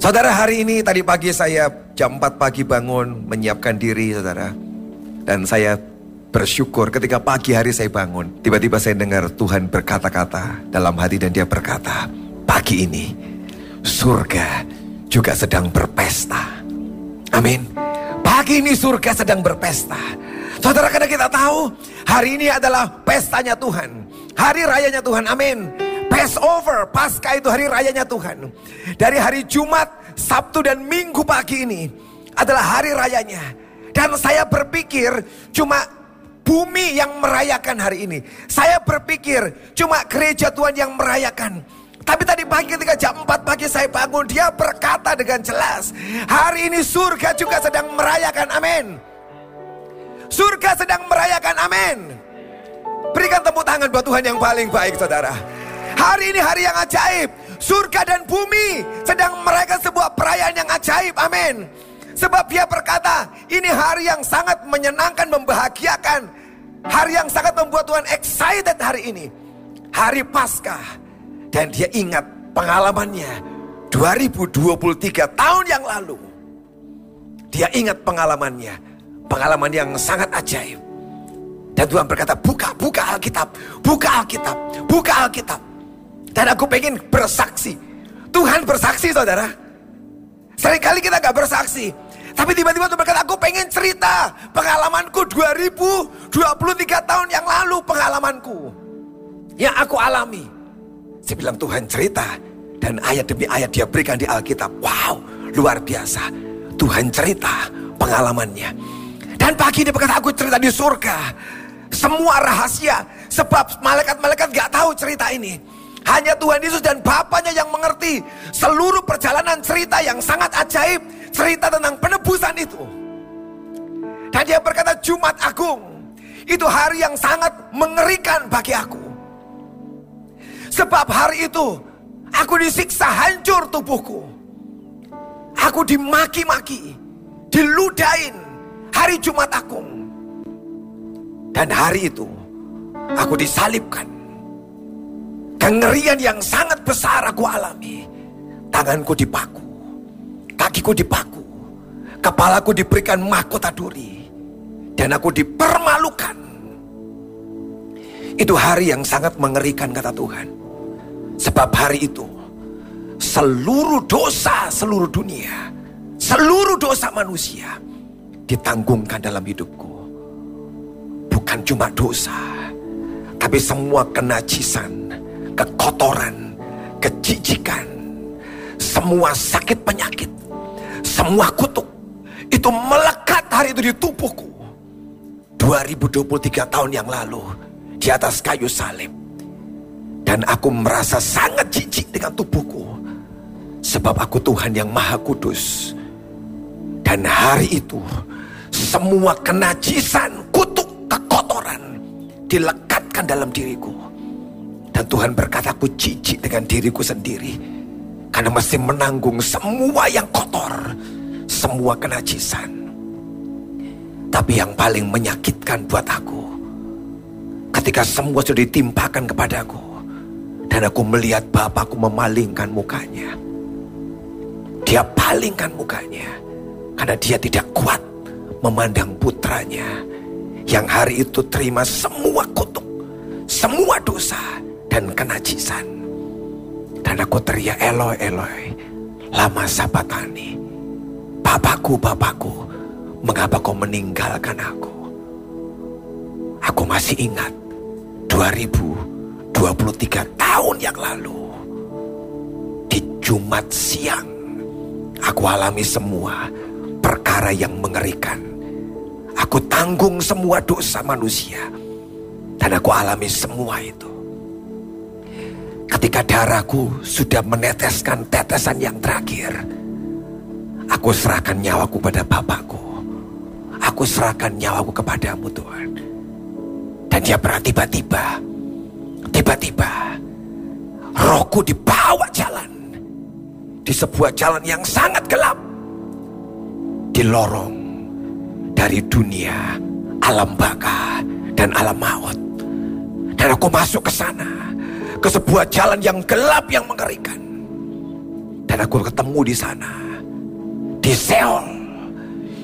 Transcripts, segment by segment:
Saudara hari ini tadi pagi saya jam 4 pagi bangun menyiapkan diri saudara. Dan saya bersyukur ketika pagi hari saya bangun. Tiba-tiba saya dengar Tuhan berkata-kata dalam hati dan dia berkata. Pagi ini surga juga sedang berpesta. Amin. Pagi ini surga sedang berpesta. Saudara karena kita tahu hari ini adalah pestanya Tuhan. Hari rayanya Tuhan. Amin. Passover, Pasca itu hari rayanya Tuhan. Dari hari Jumat, Sabtu dan Minggu pagi ini adalah hari rayanya. Dan saya berpikir cuma bumi yang merayakan hari ini. Saya berpikir cuma gereja Tuhan yang merayakan. Tapi tadi pagi ketika jam 4 pagi saya bangun, dia berkata dengan jelas, hari ini surga juga sedang merayakan, amin. Surga sedang merayakan, amin. Berikan tepuk tangan buat Tuhan yang paling baik, saudara. Hari ini hari yang ajaib. Surga dan bumi sedang merayakan sebuah perayaan yang ajaib. Amin. Sebab dia berkata, ini hari yang sangat menyenangkan, membahagiakan. Hari yang sangat membuat Tuhan excited hari ini. Hari Paskah. Dan dia ingat pengalamannya 2023 tahun yang lalu. Dia ingat pengalamannya. Pengalaman yang sangat ajaib. Dan Tuhan berkata, buka, buka Alkitab, buka Alkitab, buka Alkitab. Dan aku pengen bersaksi. Tuhan bersaksi saudara. Seringkali kita gak bersaksi. Tapi tiba-tiba Tuhan berkata, aku pengen cerita pengalamanku 2023 tahun yang lalu pengalamanku. Yang aku alami. Saya bilang Tuhan cerita. Dan ayat demi ayat dia berikan di Alkitab. Wow, luar biasa. Tuhan cerita pengalamannya. Dan pagi ini berkata, aku cerita di surga. Semua rahasia. Sebab malaikat-malaikat gak tahu cerita ini. Hanya Tuhan Yesus dan Bapaknya yang mengerti seluruh perjalanan cerita yang sangat ajaib. Cerita tentang penebusan itu. Dan dia berkata Jumat Agung. Itu hari yang sangat mengerikan bagi aku. Sebab hari itu aku disiksa hancur tubuhku. Aku dimaki-maki. Diludain hari Jumat Agung. Dan hari itu aku disalibkan Kengerian yang sangat besar aku alami. Tanganku dipaku. Kakiku dipaku. Kepalaku diberikan mahkota duri. Dan aku dipermalukan. Itu hari yang sangat mengerikan kata Tuhan. Sebab hari itu seluruh dosa seluruh dunia, seluruh dosa manusia ditanggungkan dalam hidupku. Bukan cuma dosa, tapi semua kenajisan, kekotoran, kejijikan, semua sakit penyakit, semua kutuk itu melekat hari itu di tubuhku. 2023 tahun yang lalu di atas kayu salib. Dan aku merasa sangat jijik dengan tubuhku. Sebab aku Tuhan yang maha kudus. Dan hari itu semua kenajisan, kutuk, kekotoran dilekatkan dalam diriku. Dan Tuhan berkata aku jijik dengan diriku sendiri. Karena mesti menanggung semua yang kotor. Semua kenajisan. Tapi yang paling menyakitkan buat aku. Ketika semua sudah ditimpakan kepadaku. Dan aku melihat Bapakku memalingkan mukanya. Dia palingkan mukanya. Karena dia tidak kuat memandang putranya. Yang hari itu terima semua kutuk. Semua dosa dan kenajisan. Dan aku teriak Eloi Eloi lama sabatani. Bapakku, Bapakku, mengapa kau meninggalkan aku? Aku masih ingat 2023 tahun yang lalu. Di Jumat siang, aku alami semua perkara yang mengerikan. Aku tanggung semua dosa manusia. Dan aku alami semua itu. Ketika darahku sudah meneteskan tetesan yang terakhir. Aku serahkan nyawaku pada Bapakku. Aku serahkan nyawaku kepadamu Tuhan. Dan dia berarti tiba-tiba. Tiba-tiba. Rohku dibawa jalan. Di sebuah jalan yang sangat gelap. Di lorong. Dari dunia. Alam baka. Dan alam maut. Dan aku masuk ke sana ke sebuah jalan yang gelap yang mengerikan. Dan aku ketemu di sana. Di Seoul.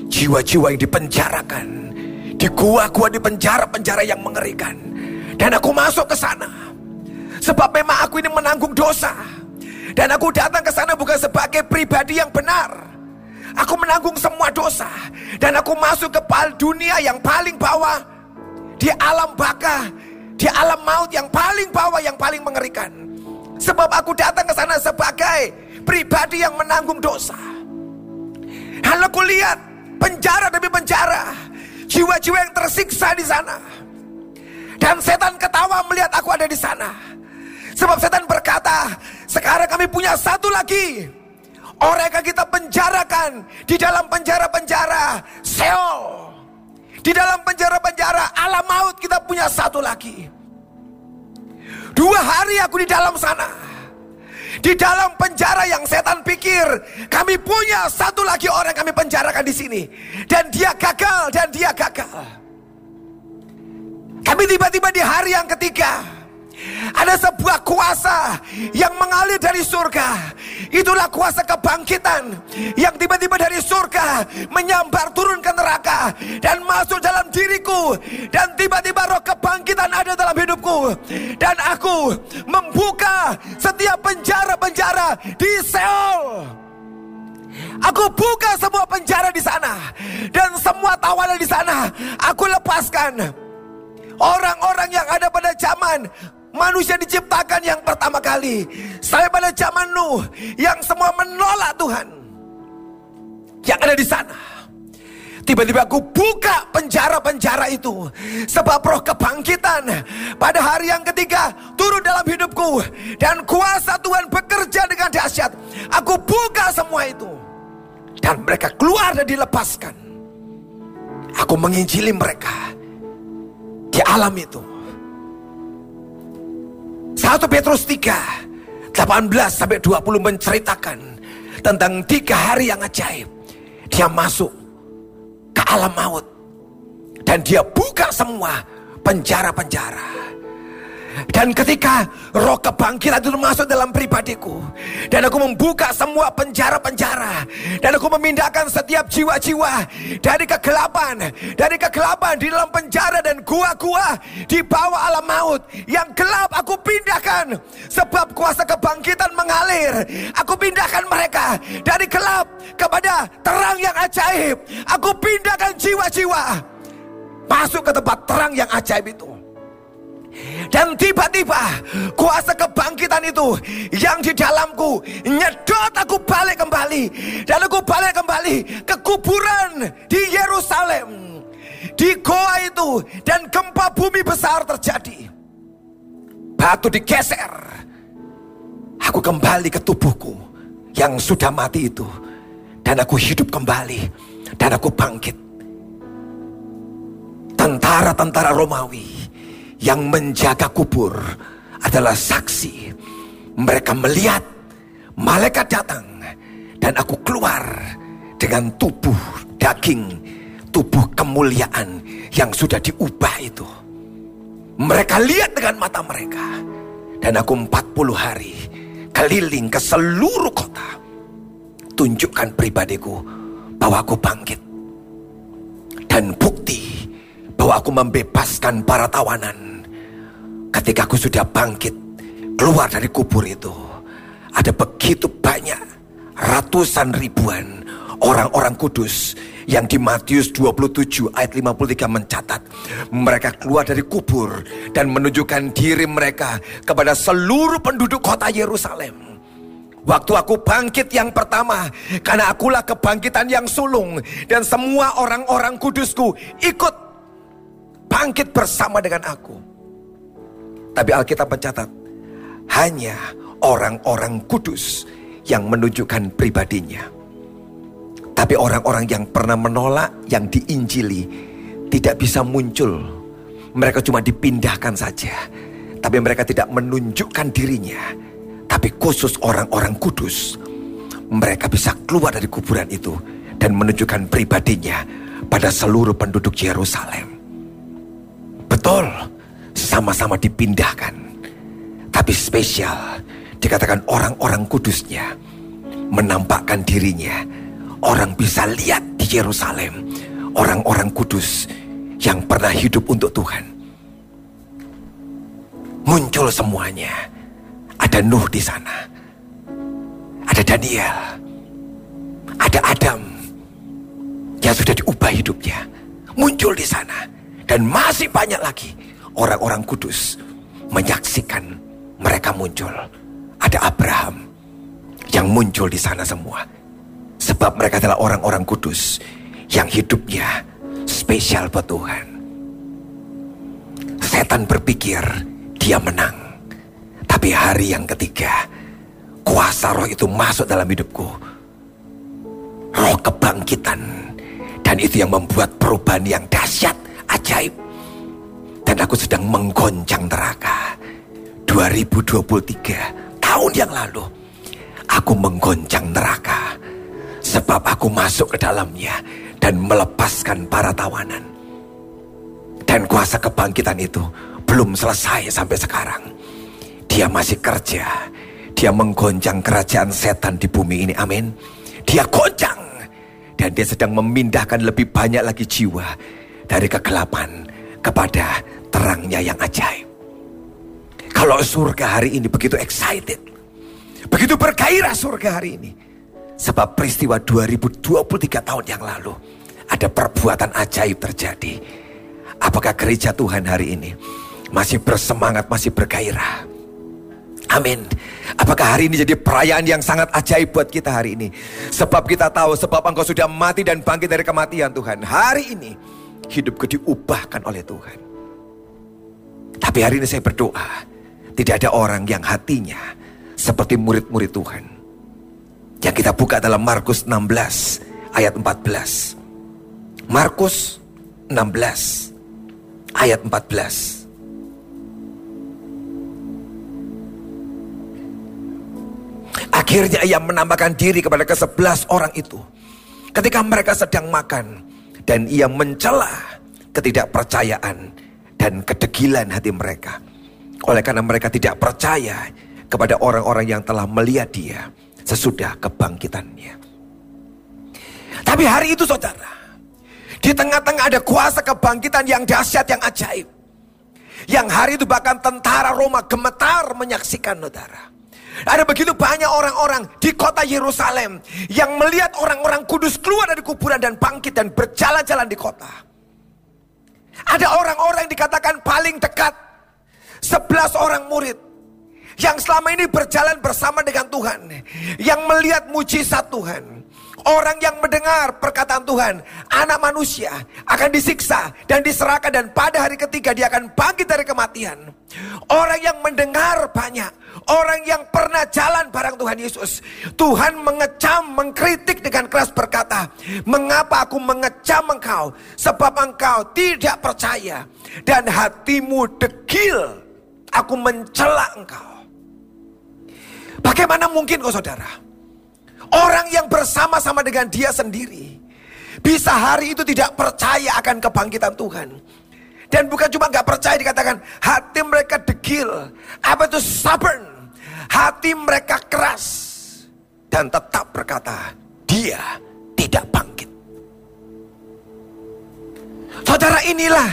Jiwa-jiwa yang dipenjarakan. Di gua-gua di penjara-penjara yang mengerikan. Dan aku masuk ke sana. Sebab memang aku ini menanggung dosa. Dan aku datang ke sana bukan sebagai pribadi yang benar. Aku menanggung semua dosa. Dan aku masuk ke dunia yang paling bawah. Di alam baka. Di alam maut yang paling bawah, yang paling mengerikan. Sebab aku datang ke sana sebagai pribadi yang menanggung dosa. Lalu aku lihat penjara demi penjara. Jiwa-jiwa yang tersiksa di sana. Dan setan ketawa melihat aku ada di sana. Sebab setan berkata, sekarang kami punya satu lagi. Orang yang kita penjarakan di dalam penjara-penjara Seol. Di dalam penjara-penjara alam maut kita punya satu lagi. Dua hari aku di dalam sana. Di dalam penjara yang setan pikir kami punya satu lagi orang kami penjarakan di sini dan dia gagal dan dia gagal. Kami tiba-tiba di hari yang ketiga ada sebuah kuasa yang mengalir dari surga. Itulah kuasa kebangkitan yang tiba-tiba dari surga menyambar turun ke neraka dan masuk dalam diriku dan tiba-tiba roh kebangkitan ada dalam hidupku dan aku membuka setiap penjara-penjara di Seoul. Aku buka semua penjara di sana dan semua tawanan di sana aku lepaskan. Orang-orang yang ada pada zaman manusia diciptakan yang pertama kali. Sampai pada zaman Nuh yang semua menolak Tuhan. Yang ada di sana. Tiba-tiba aku buka penjara-penjara itu. Sebab roh kebangkitan pada hari yang ketiga turun dalam hidupku. Dan kuasa Tuhan bekerja dengan dahsyat. Aku buka semua itu. Dan mereka keluar dan dilepaskan. Aku menginjili mereka di alam itu. 1 Petrus 3 18 sampai 20 menceritakan tentang tiga hari yang ajaib. Dia masuk ke alam maut dan dia buka semua penjara-penjara. Dan ketika roh kebangkitan itu masuk dalam pribadiku Dan aku membuka semua penjara-penjara Dan aku memindahkan setiap jiwa-jiwa Dari kegelapan Dari kegelapan di dalam penjara dan gua-gua Di bawah alam maut Yang gelap aku pindahkan. Sebab kuasa kebangkitan mengalir Aku pindahkan mereka Dari gelap kepada terang yang ajaib. Aku pindahkan jiwa-jiwa. Masuk ke tempat terang yang ajaib itu dan tiba-tiba kuasa kebangkitan itu yang di dalamku nyedot aku balik kembali. Dan aku balik kembali ke kuburan di Yerusalem. Di goa itu dan gempa bumi besar terjadi. Batu digeser. Aku kembali ke tubuhku yang sudah mati itu. Dan aku hidup kembali. Dan aku bangkit. Tentara-tentara Romawi yang menjaga kubur adalah saksi. Mereka melihat malaikat datang dan aku keluar dengan tubuh daging, tubuh kemuliaan yang sudah diubah itu. Mereka lihat dengan mata mereka. Dan aku 40 hari keliling ke seluruh kota. Tunjukkan pribadiku bahwa aku bangkit. Dan bukti bahwa aku membebaskan para tawanan ketika aku sudah bangkit keluar dari kubur itu ada begitu banyak ratusan ribuan orang-orang kudus yang di Matius 27 ayat 53 mencatat mereka keluar dari kubur dan menunjukkan diri mereka kepada seluruh penduduk kota Yerusalem. Waktu aku bangkit yang pertama karena akulah kebangkitan yang sulung dan semua orang-orang kudusku ikut bangkit bersama dengan aku. Tapi Alkitab mencatat hanya orang-orang kudus yang menunjukkan pribadinya. Tapi orang-orang yang pernah menolak, yang diinjili, tidak bisa muncul. Mereka cuma dipindahkan saja. Tapi mereka tidak menunjukkan dirinya. Tapi khusus orang-orang kudus, mereka bisa keluar dari kuburan itu dan menunjukkan pribadinya pada seluruh penduduk Yerusalem. Betul sama-sama dipindahkan. Tapi spesial dikatakan orang-orang kudusnya menampakkan dirinya. Orang bisa lihat di Yerusalem orang-orang kudus yang pernah hidup untuk Tuhan. Muncul semuanya. Ada Nuh di sana. Ada Daniel. Ada Adam yang sudah diubah hidupnya. Muncul di sana. Dan masih banyak lagi orang-orang kudus menyaksikan mereka muncul. Ada Abraham yang muncul di sana semua. Sebab mereka adalah orang-orang kudus yang hidupnya spesial buat Tuhan. Setan berpikir dia menang. Tapi hari yang ketiga, kuasa roh itu masuk dalam hidupku. Roh kebangkitan. Dan itu yang membuat perubahan yang dahsyat, ajaib. Dan aku sedang menggoncang neraka. 2023, tahun yang lalu. Aku menggoncang neraka. Sebab aku masuk ke dalamnya dan melepaskan para tawanan. Dan kuasa kebangkitan itu belum selesai sampai sekarang. Dia masih kerja. Dia menggoncang kerajaan setan di bumi ini. Amin. Dia goncang. Dan dia sedang memindahkan lebih banyak lagi jiwa dari kegelapan kepada terangnya yang ajaib. Kalau surga hari ini begitu excited. Begitu bergairah surga hari ini. Sebab peristiwa 2023 tahun yang lalu ada perbuatan ajaib terjadi. Apakah gereja Tuhan hari ini masih bersemangat, masih bergairah? Amin. Apakah hari ini jadi perayaan yang sangat ajaib buat kita hari ini? Sebab kita tahu sebab engkau sudah mati dan bangkit dari kematian Tuhan. Hari ini hidupku diubahkan oleh Tuhan. Tapi hari ini saya berdoa. Tidak ada orang yang hatinya seperti murid-murid Tuhan. Yang kita buka dalam Markus 16 ayat 14. Markus 16 ayat 14. Akhirnya ia menambahkan diri kepada ke-11 orang itu. Ketika mereka sedang makan dan ia mencela ketidakpercayaan dan kedegilan hati mereka. Oleh karena mereka tidak percaya kepada orang-orang yang telah melihat dia sesudah kebangkitannya. Tapi hari itu saudara, di tengah-tengah ada kuasa kebangkitan yang dahsyat, yang ajaib. Yang hari itu bahkan tentara Roma gemetar menyaksikan saudara. Ada begitu banyak orang-orang di kota Yerusalem yang melihat orang-orang kudus keluar dari kuburan dan bangkit dan berjalan-jalan di kota. Ada orang-orang yang dikatakan paling dekat. Sebelas orang murid yang selama ini berjalan bersama dengan Tuhan, yang melihat mujizat Tuhan, Orang yang mendengar perkataan Tuhan, anak manusia akan disiksa dan diserahkan dan pada hari ketiga dia akan bangkit dari kematian. Orang yang mendengar banyak, orang yang pernah jalan bareng Tuhan Yesus. Tuhan mengecam, mengkritik dengan keras berkata, "Mengapa aku mengecam engkau? Sebab engkau tidak percaya dan hatimu degil. Aku mencela engkau." Bagaimana mungkin kau saudara? Orang yang bersama-sama dengan dia sendiri. Bisa hari itu tidak percaya akan kebangkitan Tuhan. Dan bukan cuma gak percaya dikatakan hati mereka degil. Apa itu stubborn. Hati mereka keras. Dan tetap berkata dia tidak bangkit. Saudara inilah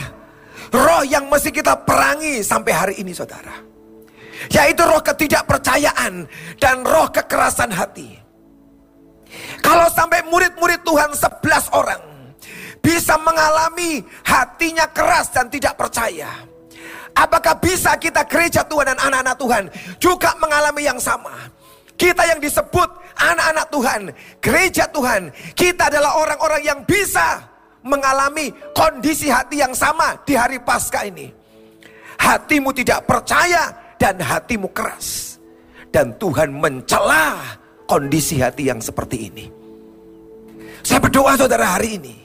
roh yang mesti kita perangi sampai hari ini saudara. Yaitu roh ketidakpercayaan dan roh kekerasan hati. Kalau sampai murid-murid Tuhan 11 orang bisa mengalami hatinya keras dan tidak percaya. Apakah bisa kita gereja Tuhan dan anak-anak Tuhan juga mengalami yang sama? Kita yang disebut anak-anak Tuhan, gereja Tuhan, kita adalah orang-orang yang bisa mengalami kondisi hati yang sama di hari Paskah ini. Hatimu tidak percaya dan hatimu keras. Dan Tuhan mencela kondisi hati yang seperti ini. Saya berdoa saudara hari ini.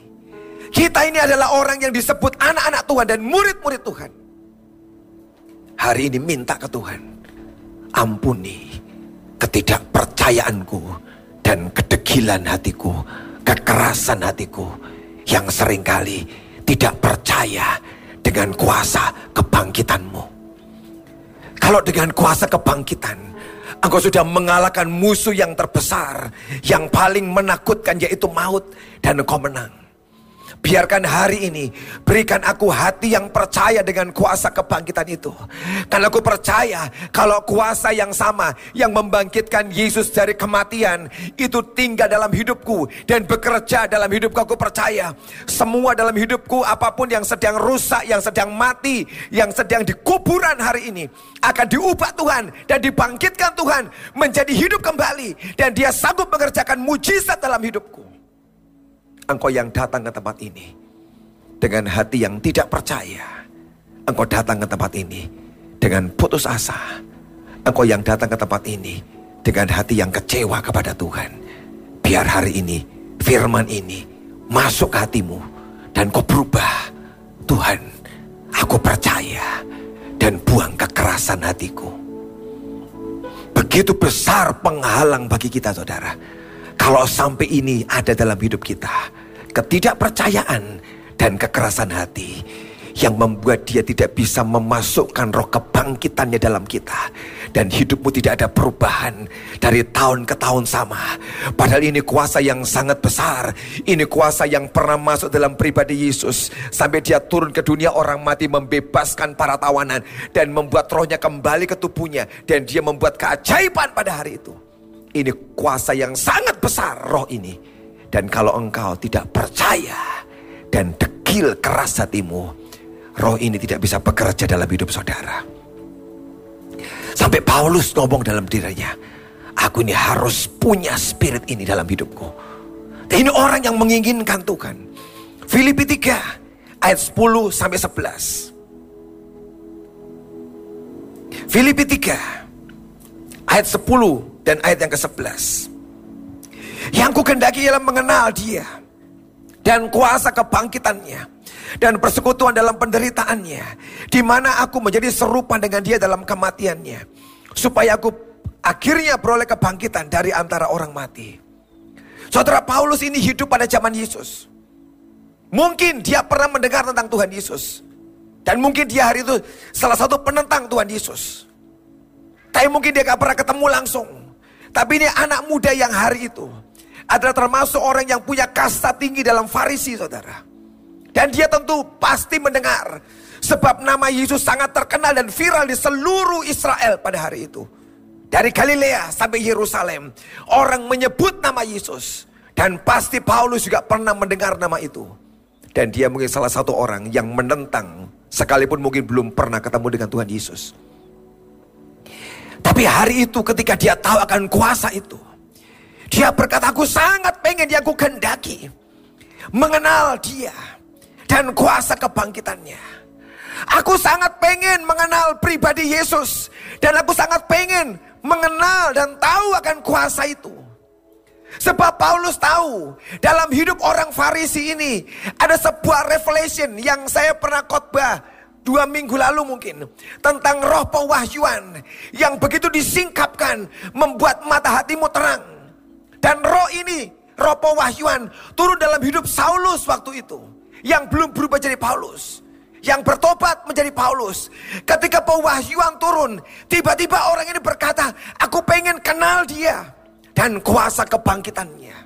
Kita ini adalah orang yang disebut anak-anak Tuhan dan murid-murid Tuhan. Hari ini minta ke Tuhan. Ampuni ketidakpercayaanku dan kedegilan hatiku. Kekerasan hatiku yang sering kali tidak percaya dengan kuasa kebangkitanmu. Kalau dengan kuasa kebangkitan Engkau sudah mengalahkan musuh yang terbesar, yang paling menakutkan yaitu maut dan engkau menang. Biarkan hari ini berikan aku hati yang percaya dengan kuasa kebangkitan itu. Karena aku percaya kalau kuasa yang sama yang membangkitkan Yesus dari kematian itu tinggal dalam hidupku dan bekerja dalam hidupku. Aku percaya semua dalam hidupku apa pun yang sedang rusak, yang sedang mati, yang sedang di kuburan hari ini akan diubah Tuhan dan dibangkitkan Tuhan menjadi hidup kembali dan dia sanggup mengerjakan mujizat dalam hidupku engkau yang datang ke tempat ini dengan hati yang tidak percaya. Engkau datang ke tempat ini dengan putus asa. Engkau yang datang ke tempat ini dengan hati yang kecewa kepada Tuhan. Biar hari ini firman ini masuk hatimu dan kau berubah. Tuhan, aku percaya dan buang kekerasan hatiku. Begitu besar penghalang bagi kita saudara. Kalau sampai ini ada dalam hidup kita ketidakpercayaan dan kekerasan hati yang membuat dia tidak bisa memasukkan roh kebangkitannya dalam kita. Dan hidupmu tidak ada perubahan dari tahun ke tahun sama. Padahal ini kuasa yang sangat besar. Ini kuasa yang pernah masuk dalam pribadi Yesus. Sampai dia turun ke dunia orang mati membebaskan para tawanan dan membuat rohnya kembali ke tubuhnya. Dan dia membuat keajaiban pada hari itu. Ini kuasa yang sangat besar roh ini dan kalau engkau tidak percaya dan degil keras hatimu, roh ini tidak bisa bekerja dalam hidup saudara. Sampai Paulus ngomong dalam dirinya, aku ini harus punya spirit ini dalam hidupku. Dan ini orang yang menginginkan Tuhan. Filipi 3 ayat 10 sampai 11. Filipi 3 ayat 10 dan ayat yang ke-11. Yang ku kendaki ialah mengenal dia dan kuasa kebangkitannya dan persekutuan dalam penderitaannya di mana aku menjadi serupa dengan dia dalam kematiannya supaya aku akhirnya beroleh kebangkitan dari antara orang mati. Saudara Paulus ini hidup pada zaman Yesus. Mungkin dia pernah mendengar tentang Tuhan Yesus. Dan mungkin dia hari itu salah satu penentang Tuhan Yesus. Tapi mungkin dia gak pernah ketemu langsung. Tapi ini anak muda yang hari itu adalah termasuk orang yang punya kasta tinggi dalam Farisi, saudara. Dan dia tentu pasti mendengar sebab nama Yesus sangat terkenal dan viral di seluruh Israel pada hari itu. Dari Galilea sampai Yerusalem, orang menyebut nama Yesus. Dan pasti Paulus juga pernah mendengar nama itu. Dan dia mungkin salah satu orang yang menentang, sekalipun mungkin belum pernah ketemu dengan Tuhan Yesus. Tapi hari itu ketika dia tahu akan kuasa itu, dia berkata, aku sangat pengen dia aku kendaki. Mengenal dia. Dan kuasa kebangkitannya. Aku sangat pengen mengenal pribadi Yesus. Dan aku sangat pengen mengenal dan tahu akan kuasa itu. Sebab Paulus tahu dalam hidup orang Farisi ini ada sebuah revelation yang saya pernah khotbah dua minggu lalu mungkin tentang roh pewahyuan yang begitu disingkapkan membuat mata hatimu terang dan roh ini, roh pewahyuan turun dalam hidup Saulus waktu itu. Yang belum berubah jadi Paulus. Yang bertobat menjadi Paulus. Ketika pewahyuan turun, tiba-tiba orang ini berkata, aku pengen kenal dia. Dan kuasa kebangkitannya.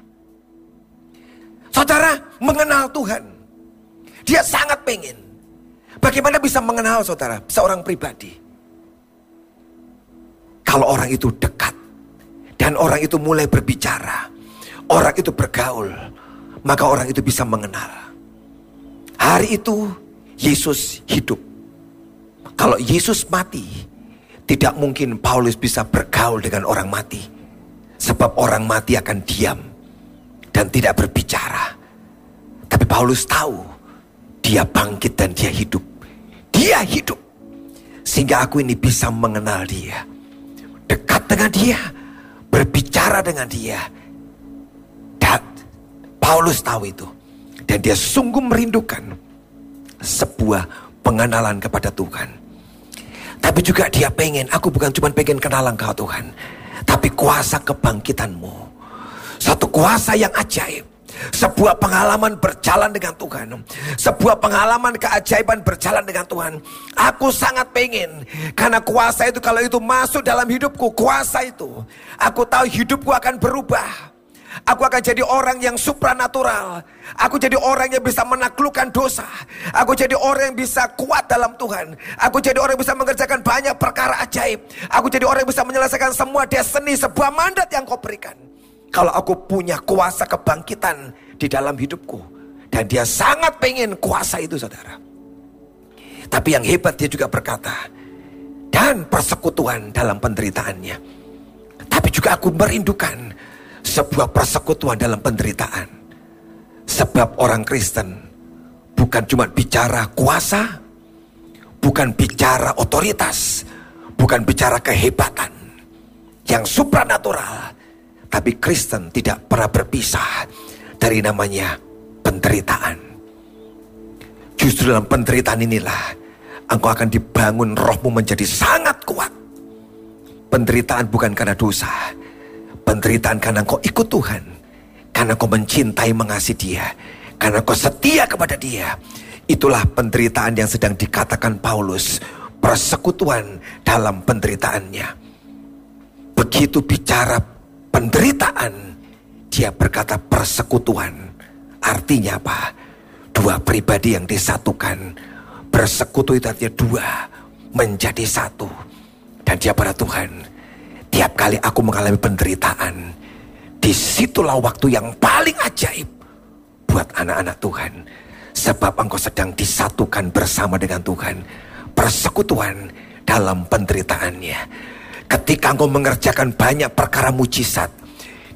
Saudara mengenal Tuhan. Dia sangat pengen. Bagaimana bisa mengenal saudara, seorang pribadi. Kalau orang itu dekat dan orang itu mulai berbicara. Orang itu bergaul. Maka orang itu bisa mengenal. Hari itu Yesus hidup. Kalau Yesus mati, tidak mungkin Paulus bisa bergaul dengan orang mati. Sebab orang mati akan diam dan tidak berbicara. Tapi Paulus tahu dia bangkit dan dia hidup. Dia hidup. Sehingga aku ini bisa mengenal dia. Dekat dengan dia berbicara dengan dia. Dan Paulus tahu itu. Dan dia sungguh merindukan sebuah pengenalan kepada Tuhan. Tapi juga dia pengen, aku bukan cuma pengen kenalan kau Tuhan. Tapi kuasa kebangkitanmu. Satu kuasa yang ajaib. Sebuah pengalaman berjalan dengan Tuhan. Sebuah pengalaman keajaiban berjalan dengan Tuhan. Aku sangat pengen. Karena kuasa itu kalau itu masuk dalam hidupku. Kuasa itu. Aku tahu hidupku akan berubah. Aku akan jadi orang yang supranatural. Aku jadi orang yang bisa menaklukkan dosa. Aku jadi orang yang bisa kuat dalam Tuhan. Aku jadi orang yang bisa mengerjakan banyak perkara ajaib. Aku jadi orang yang bisa menyelesaikan semua destiny sebuah mandat yang kau berikan. Kalau aku punya kuasa kebangkitan di dalam hidupku. Dan dia sangat pengen kuasa itu saudara. Tapi yang hebat dia juga berkata. Dan persekutuan dalam penderitaannya. Tapi juga aku merindukan sebuah persekutuan dalam penderitaan. Sebab orang Kristen bukan cuma bicara kuasa, bukan bicara otoritas, bukan bicara kehebatan yang supranatural, tapi Kristen tidak pernah berpisah dari namanya penderitaan. Justru dalam penderitaan inilah engkau akan dibangun rohmu menjadi sangat kuat. Penderitaan bukan karena dosa, Penderitaan karena kau ikut Tuhan. Karena kau mencintai mengasihi dia. Karena kau setia kepada dia. Itulah penderitaan yang sedang dikatakan Paulus. Persekutuan dalam penderitaannya. Begitu bicara penderitaan. Dia berkata persekutuan. Artinya apa? Dua pribadi yang disatukan. Bersekutu itu artinya dua. Menjadi satu. Dan dia pada Tuhan Tiap kali aku mengalami penderitaan, di situlah waktu yang paling ajaib buat anak-anak Tuhan. Sebab engkau sedang disatukan bersama dengan Tuhan. Persekutuan dalam penderitaannya. Ketika engkau mengerjakan banyak perkara mujizat,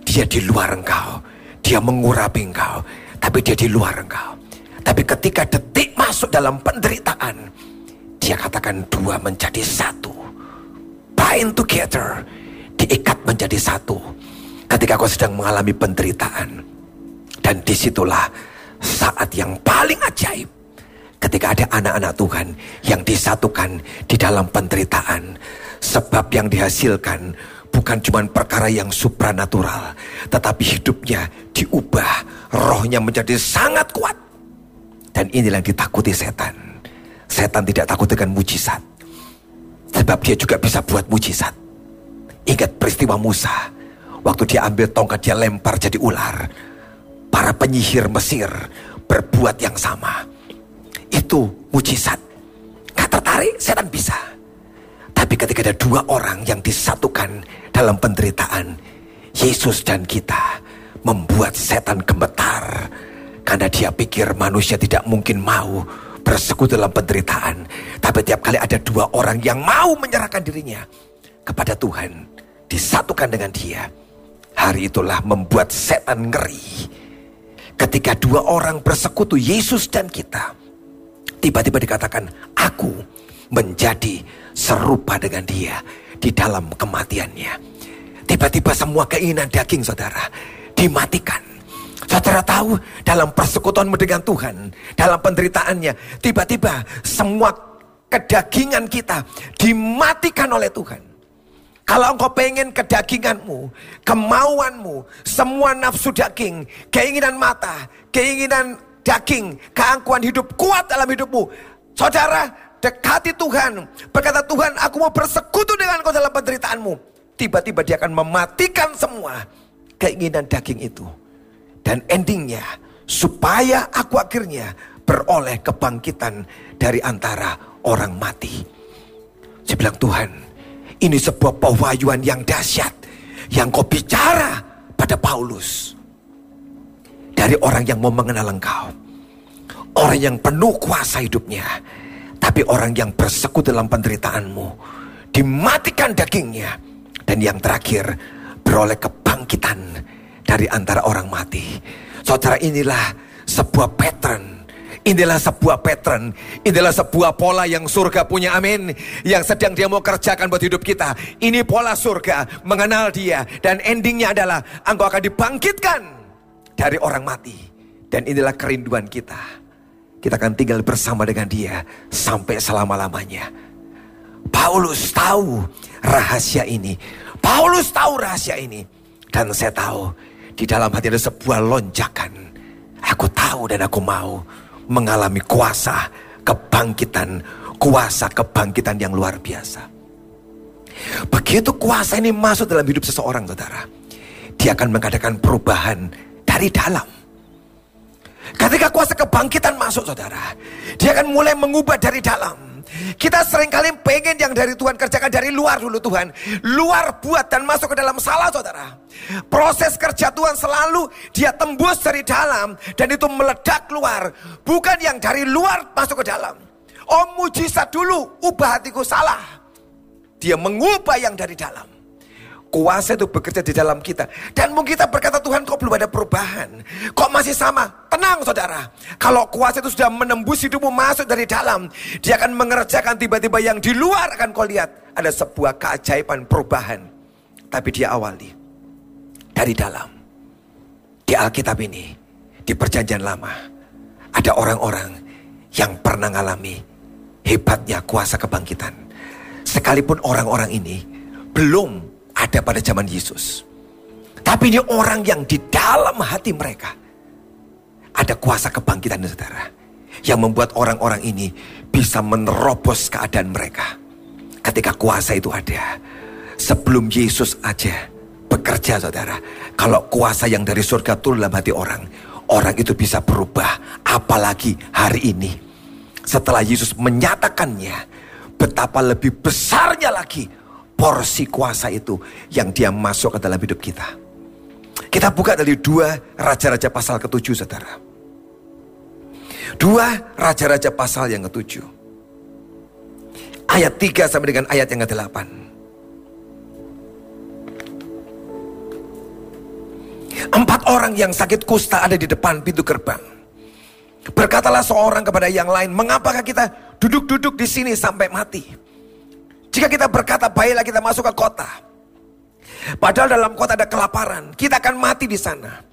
dia di luar engkau. Dia mengurapi engkau, tapi dia di luar engkau. Tapi ketika detik masuk dalam penderitaan, dia katakan dua menjadi satu. Bind together diikat menjadi satu ketika kau sedang mengalami penderitaan. Dan di situlah saat yang paling ajaib ketika ada anak-anak Tuhan yang disatukan di dalam penderitaan. Sebab yang dihasilkan bukan cuma perkara yang supranatural, tetapi hidupnya diubah, rohnya menjadi sangat kuat. Dan inilah yang ditakuti setan. Setan tidak takut dengan mujizat. Sebab dia juga bisa buat mujizat. Ingat peristiwa Musa. Waktu dia ambil tongkat dia lempar jadi ular. Para penyihir Mesir berbuat yang sama. Itu mujizat. Gak tertarik, setan bisa. Ketika ada dua orang yang disatukan dalam penderitaan. Yesus dan kita membuat setan gemetar. Karena dia pikir manusia tidak mungkin mau bersekutu dalam penderitaan. Tapi tiap kali ada dua orang yang mau menyerahkan dirinya kepada Tuhan disatukan dengan dia. Hari itulah membuat setan ngeri. Ketika dua orang bersekutu, Yesus dan kita. Tiba-tiba dikatakan, aku menjadi serupa dengan dia di dalam kematiannya. Tiba-tiba semua keinginan daging saudara dimatikan. Saudara tahu dalam persekutuanmu dengan Tuhan, dalam penderitaannya, tiba-tiba semua kedagingan kita dimatikan oleh Tuhan. Kalau engkau pengen kedaginganmu, kemauanmu, semua nafsu daging, keinginan mata, keinginan daging, keangkuhan hidup kuat dalam hidupmu. Saudara, dekati Tuhan. Berkata Tuhan, aku mau bersekutu dengan engkau dalam penderitaanmu. Tiba-tiba dia akan mematikan semua keinginan daging itu. Dan endingnya, supaya aku akhirnya beroleh kebangkitan dari antara orang mati. Saya bilang, Tuhan, ini sebuah pewahyuan yang dahsyat yang kau bicara pada Paulus. Dari orang yang mau mengenal engkau. Orang yang penuh kuasa hidupnya. Tapi orang yang bersekutu dalam penderitaanmu. Dimatikan dagingnya. Dan yang terakhir beroleh kebangkitan dari antara orang mati. Saudara inilah sebuah pattern Inilah sebuah pattern. Inilah sebuah pola yang surga punya amin. Yang sedang dia mau kerjakan buat hidup kita. Ini pola surga. Mengenal dia. Dan endingnya adalah engkau akan dibangkitkan dari orang mati. Dan inilah kerinduan kita. Kita akan tinggal bersama dengan dia sampai selama-lamanya. Paulus tahu rahasia ini. Paulus tahu rahasia ini. Dan saya tahu di dalam hati ada sebuah lonjakan Aku tahu dan aku mau mengalami kuasa kebangkitan, kuasa kebangkitan yang luar biasa. Begitu kuasa ini masuk dalam hidup seseorang, saudara, dia akan mengadakan perubahan dari dalam. Ketika kuasa kebangkitan masuk, saudara, dia akan mulai mengubah dari dalam. Kita sering kali pengen yang dari Tuhan kerjakan dari luar dulu Tuhan. Luar buat dan masuk ke dalam salah saudara. Proses kerja Tuhan selalu dia tembus dari dalam. Dan itu meledak keluar. Bukan yang dari luar masuk ke dalam. Oh mujizat dulu ubah hatiku salah. Dia mengubah yang dari dalam. Kuasa itu bekerja di dalam kita. Dan mungkin kita berkata Tuhan kok belum ada perubahan. Kok masih sama? Tenang saudara. Kalau kuasa itu sudah menembus hidupmu masuk dari dalam. Dia akan mengerjakan tiba-tiba yang di luar akan kau lihat. Ada sebuah keajaiban perubahan. Tapi dia awali. Dari dalam. Di Alkitab ini. Di perjanjian lama. Ada orang-orang yang pernah mengalami hebatnya kuasa kebangkitan. Sekalipun orang-orang ini belum ada pada zaman Yesus. Tapi ini orang yang di dalam hati mereka ada kuasa kebangkitan saudara. Yang membuat orang-orang ini bisa menerobos keadaan mereka. Ketika kuasa itu ada. Sebelum Yesus aja bekerja saudara. Kalau kuasa yang dari surga turun dalam hati orang. Orang itu bisa berubah. Apalagi hari ini. Setelah Yesus menyatakannya. Betapa lebih besarnya lagi porsi kuasa itu yang dia masuk ke dalam hidup kita. Kita buka dari dua raja-raja pasal ketujuh saudara. Dua raja-raja pasal yang ketujuh. Ayat tiga sampai dengan ayat yang ke-8. Empat orang yang sakit kusta ada di depan pintu gerbang. Berkatalah seorang kepada yang lain, mengapakah kita duduk-duduk di sini sampai mati? Jika kita berkata baiklah kita masuk ke kota. Padahal dalam kota ada kelaparan, kita akan mati di sana.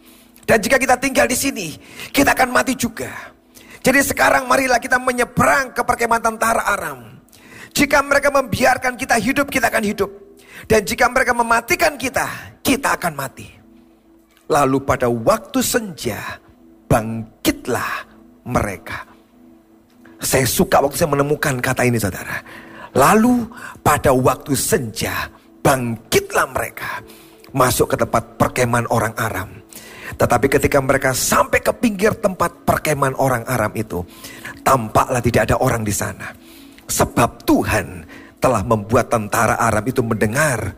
Dan jika kita tinggal di sini, kita akan mati juga. Jadi sekarang marilah kita menyeberang ke perkemahan tentara Aram. Jika mereka membiarkan kita hidup, kita akan hidup. Dan jika mereka mematikan kita, kita akan mati. Lalu pada waktu senja, bangkitlah mereka. Saya suka waktu saya menemukan kata ini saudara. Lalu pada waktu senja bangkitlah mereka masuk ke tempat perkemahan orang Aram. Tetapi ketika mereka sampai ke pinggir tempat perkemahan orang Aram itu, tampaklah tidak ada orang di sana. Sebab Tuhan telah membuat tentara Aram itu mendengar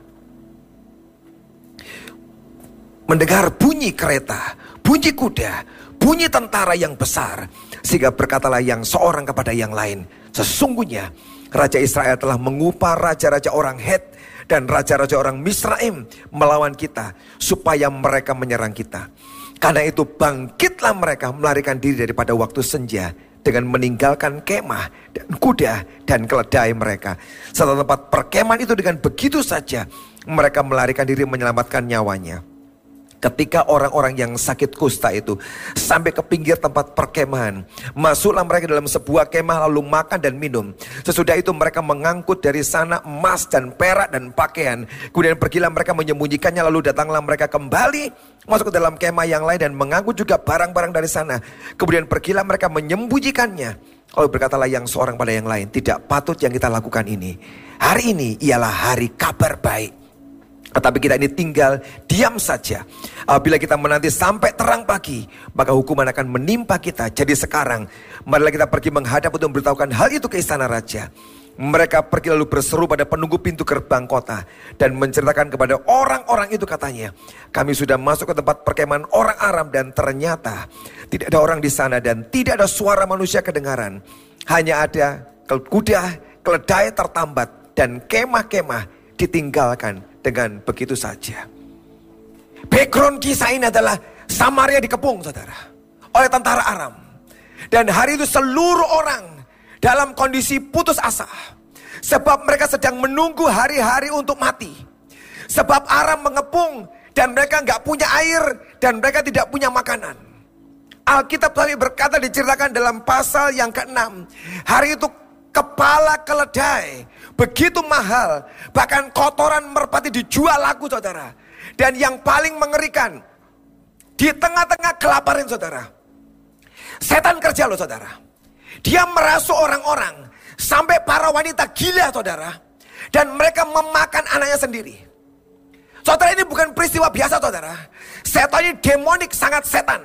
mendengar bunyi kereta, bunyi kuda, bunyi tentara yang besar. Sehingga berkatalah yang seorang kepada yang lain, sesungguhnya Raja Israel telah mengupah raja-raja orang Het dan raja-raja orang Misraim melawan kita supaya mereka menyerang kita. Karena itu bangkitlah mereka melarikan diri daripada waktu senja dengan meninggalkan kemah dan kuda dan keledai mereka. Setelah tempat perkemahan itu dengan begitu saja mereka melarikan diri menyelamatkan nyawanya. Ketika orang-orang yang sakit kusta itu sampai ke pinggir tempat perkemahan, masuklah mereka dalam sebuah kemah lalu makan dan minum. Sesudah itu mereka mengangkut dari sana emas dan perak dan pakaian. Kemudian pergilah mereka menyembunyikannya lalu datanglah mereka kembali masuk ke dalam kemah yang lain dan mengangkut juga barang-barang dari sana. Kemudian pergilah mereka menyembunyikannya. Lalu berkatalah yang seorang pada yang lain, tidak patut yang kita lakukan ini. Hari ini ialah hari kabar baik. Tetapi kita ini tinggal diam saja. Apabila kita menanti sampai terang pagi, maka hukuman akan menimpa kita. Jadi sekarang, marilah kita pergi menghadap untuk memberitahukan hal itu ke istana raja. Mereka pergi lalu berseru pada penunggu pintu gerbang kota dan menceritakan kepada orang-orang itu katanya, kami sudah masuk ke tempat perkemahan orang Aram dan ternyata tidak ada orang di sana dan tidak ada suara manusia kedengaran. Hanya ada kuda, keledai tertambat dan kemah-kemah ditinggalkan dengan begitu saja. Background kisah ini adalah Samaria dikepung saudara. Oleh tentara Aram. Dan hari itu seluruh orang dalam kondisi putus asa. Sebab mereka sedang menunggu hari-hari untuk mati. Sebab Aram mengepung dan mereka nggak punya air dan mereka tidak punya makanan. Alkitab tadi berkata diceritakan dalam pasal yang ke-6. Hari itu kepala keledai begitu mahal. Bahkan kotoran merpati dijual laku saudara. Dan yang paling mengerikan, di tengah-tengah kelaparan saudara. Setan kerja loh saudara. Dia merasuk orang-orang. Sampai para wanita gila saudara. Dan mereka memakan anaknya sendiri. Saudara ini bukan peristiwa biasa saudara. Setan ini demonik sangat setan.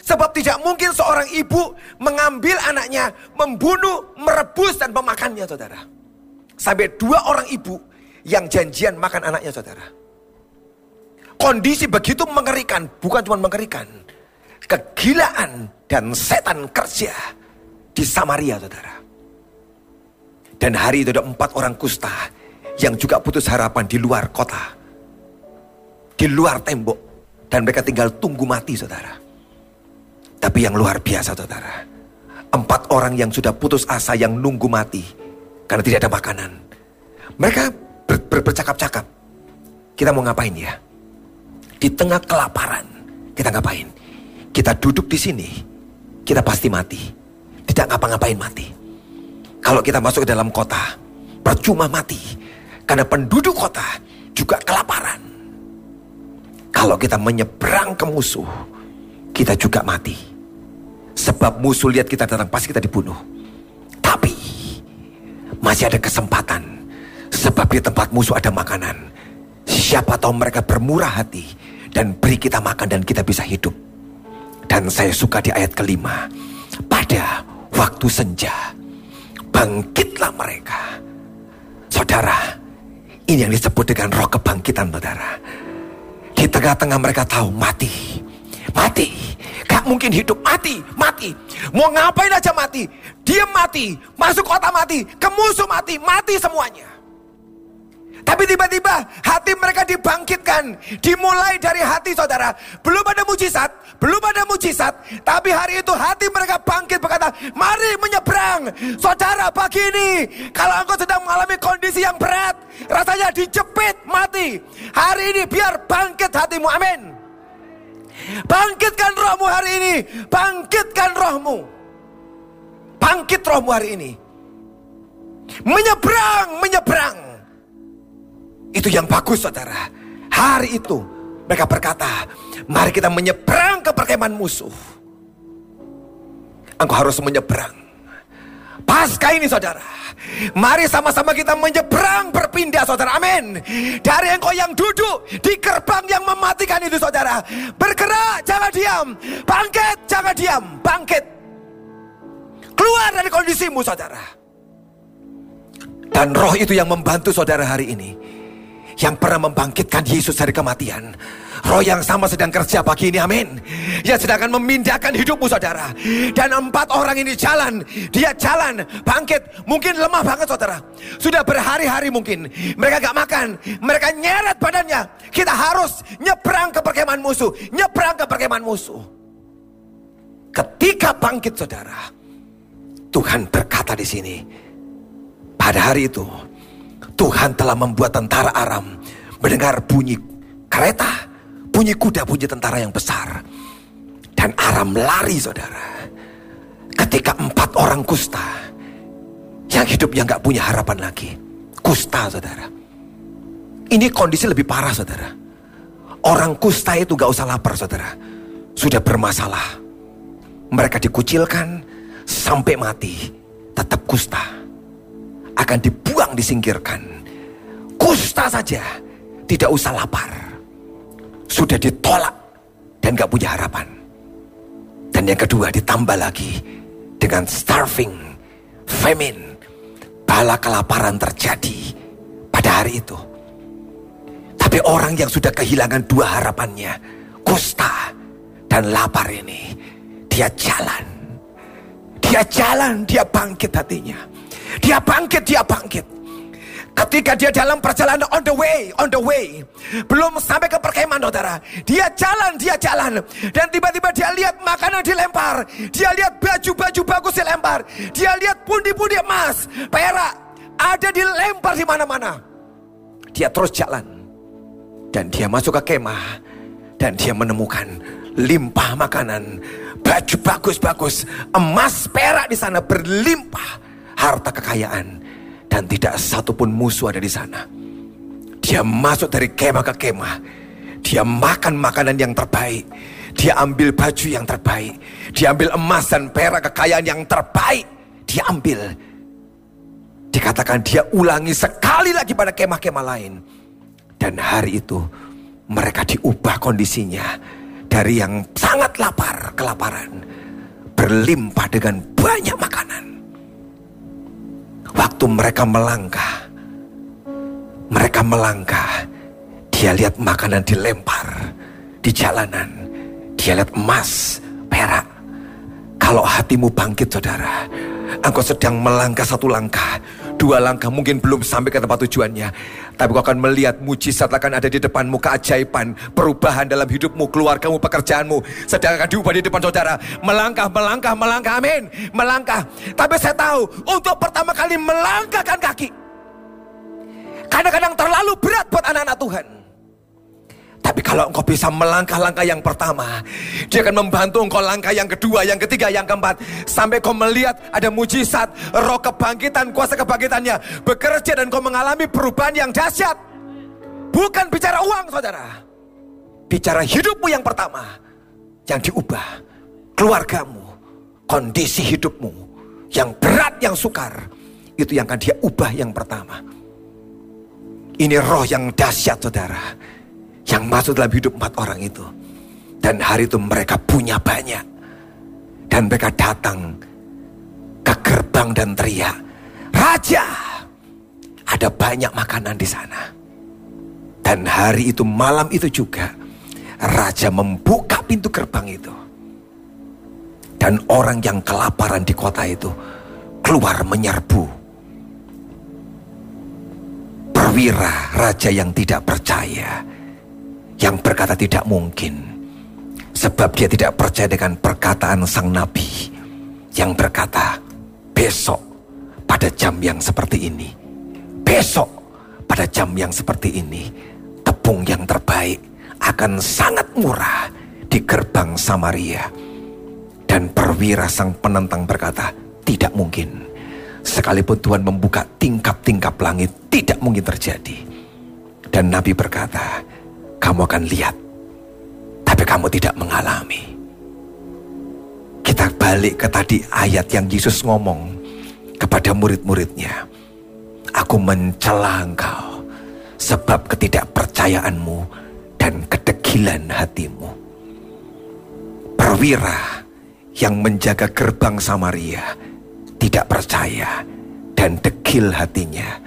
Sebab tidak mungkin seorang ibu mengambil anaknya, membunuh, merebus dan memakannya saudara. Sampai dua orang ibu yang janjian makan anaknya saudara. Kondisi begitu mengerikan, bukan cuma mengerikan. Kegilaan dan setan kerja di Samaria saudara. Dan hari itu ada empat orang kusta yang juga putus harapan di luar kota. Di luar tembok. Dan mereka tinggal tunggu mati saudara. Tapi yang luar biasa saudara. Empat orang yang sudah putus asa yang nunggu mati. Karena tidak ada makanan. Mereka ber, ber, bercakap-cakap. Kita mau ngapain ya? Di tengah kelaparan. Kita ngapain? Kita duduk di sini. Kita pasti mati. Tidak ngapa-ngapain mati. Kalau kita masuk ke dalam kota, percuma mati. Karena penduduk kota juga kelaparan. Kalau kita menyeberang ke musuh, kita juga mati. Sebab musuh lihat kita datang, pasti kita dibunuh. Tapi, masih ada kesempatan. Sebab di tempat musuh ada makanan. Siapa tahu mereka bermurah hati dan beri kita makan dan kita bisa hidup. Dan saya suka di ayat kelima. Pada waktu senja, bangkitlah mereka. Saudara, ini yang disebut dengan roh kebangkitan saudara. Di tengah-tengah mereka tahu mati. Mati. Gak mungkin hidup. Mati. Mati. Mau ngapain aja mati. Dia mati. Masuk kota mati. Ke musuh mati. Mati semuanya. Tapi tiba-tiba hati mereka dibangkitkan. Dimulai dari hati saudara. Belum ada mujizat. Belum ada mujizat. Tapi hari itu hati mereka bangkit berkata. Mari menyeberang. Saudara pagi ini. Kalau engkau sedang mengalami kondisi yang berat. Rasanya dijepit mati. Hari ini biar bangkit hatimu. Amin. Bangkitkan rohmu hari ini. Bangkitkan rohmu. Bangkit rohmu hari ini. Menyeberang, menyeberang. Itu yang bagus saudara. Hari itu mereka berkata, mari kita menyeberang ke perkemahan musuh. Engkau harus menyeberang. Pasca ini saudara. Mari sama-sama kita menyeberang berpindah saudara. Amin. Dari engkau yang duduk di gerbang yang mematikan itu saudara. Bergerak, jangan diam. Bangkit, jangan diam. Bangkit. Keluar dari kondisimu saudara. Dan roh itu yang membantu saudara hari ini yang pernah membangkitkan Yesus dari kematian. Roh yang sama sedang kerja pagi ini, amin. Yang sedang memindahkan hidupmu saudara. Dan empat orang ini jalan, dia jalan, bangkit. Mungkin lemah banget saudara. Sudah berhari-hari mungkin. Mereka gak makan, mereka nyeret badannya. Kita harus nyebrang ke perkemahan musuh, nyebrang ke perkemahan musuh. Ketika bangkit saudara, Tuhan berkata di sini, pada hari itu Tuhan telah membuat tentara Aram mendengar bunyi kereta, bunyi kuda, bunyi tentara yang besar. Dan Aram lari saudara. Ketika empat orang kusta yang hidupnya nggak punya harapan lagi. Kusta saudara. Ini kondisi lebih parah saudara. Orang kusta itu gak usah lapar saudara. Sudah bermasalah. Mereka dikucilkan sampai mati. Tetap kusta akan dibuang disingkirkan. Kusta saja tidak usah lapar. Sudah ditolak dan gak punya harapan. Dan yang kedua ditambah lagi dengan starving, famine, bala kelaparan terjadi pada hari itu. Tapi orang yang sudah kehilangan dua harapannya, kusta dan lapar ini, dia jalan. Dia jalan, dia bangkit hatinya. Dia bangkit, dia bangkit. Ketika dia dalam perjalanan on the way, on the way. Belum sampai ke perkemahan saudara. Dia jalan, dia jalan. Dan tiba-tiba dia lihat makanan dilempar. Dia lihat baju-baju bagus dilempar. Dia lihat pundi-pundi emas, perak. Ada dilempar di mana-mana. Dia terus jalan. Dan dia masuk ke kemah. Dan dia menemukan limpah makanan. Baju bagus-bagus. Emas perak di sana berlimpah harta kekayaan dan tidak satupun musuh ada di sana. Dia masuk dari kemah ke kemah. Dia makan makanan yang terbaik. Dia ambil baju yang terbaik. Dia ambil emas dan perak kekayaan yang terbaik. Dia ambil. Dikatakan dia ulangi sekali lagi pada kemah-kemah lain. Dan hari itu mereka diubah kondisinya dari yang sangat lapar, kelaparan, berlimpah dengan banyak makanan. Waktu mereka melangkah, mereka melangkah, dia lihat makanan dilempar di jalanan. Dia lihat emas, perak. Kalau hatimu bangkit saudara, engkau sedang melangkah satu langkah, dua langkah mungkin belum sampai ke tempat tujuannya. Tapi kau akan melihat mujizat akan ada di depanmu, keajaiban, perubahan dalam hidupmu, keluargamu, pekerjaanmu. Sedang akan diubah di depan saudara. Melangkah, melangkah, melangkah, amin. Melangkah. Tapi saya tahu, untuk pertama kali melangkahkan kaki. Kadang-kadang terlalu berat buat anak-anak Tuhan. Tapi kalau engkau bisa melangkah-langkah yang pertama, dia akan membantu engkau langkah yang kedua, yang ketiga, yang keempat. Sampai kau melihat ada mujizat, roh kebangkitan, kuasa kebangkitannya bekerja dan kau mengalami perubahan yang dahsyat. Bukan bicara uang saudara. Bicara hidupmu yang pertama. Yang diubah. Keluargamu. Kondisi hidupmu. Yang berat, yang sukar. Itu yang akan dia ubah yang pertama. Ini roh yang dahsyat saudara. Yang masuk dalam hidup empat orang itu. Dan hari itu mereka punya banyak. Dan mereka datang ke gerbang dan teriak. Raja, ada banyak makanan di sana. Dan hari itu malam itu juga Raja membuka pintu gerbang itu. Dan orang yang kelaparan di kota itu keluar menyerbu perwira raja yang tidak percaya yang berkata tidak mungkin. Sebab dia tidak percaya dengan perkataan sang nabi yang berkata besok pada jam yang seperti ini besok pada jam yang seperti ini tepung yang terbaik akan sangat murah di gerbang Samaria. Dan perwira sang penentang berkata tidak mungkin. Sekalipun Tuhan membuka tingkap-tingkap langit, tidak mungkin terjadi. Dan Nabi berkata, kamu akan lihat, tapi kamu tidak mengalami. Kita balik ke tadi ayat yang Yesus ngomong kepada murid-muridnya. Aku mencela engkau sebab ketidakpercayaanmu dan kedegilan hatimu. Perwira yang menjaga gerbang Samaria tidak percaya dan degil hatinya.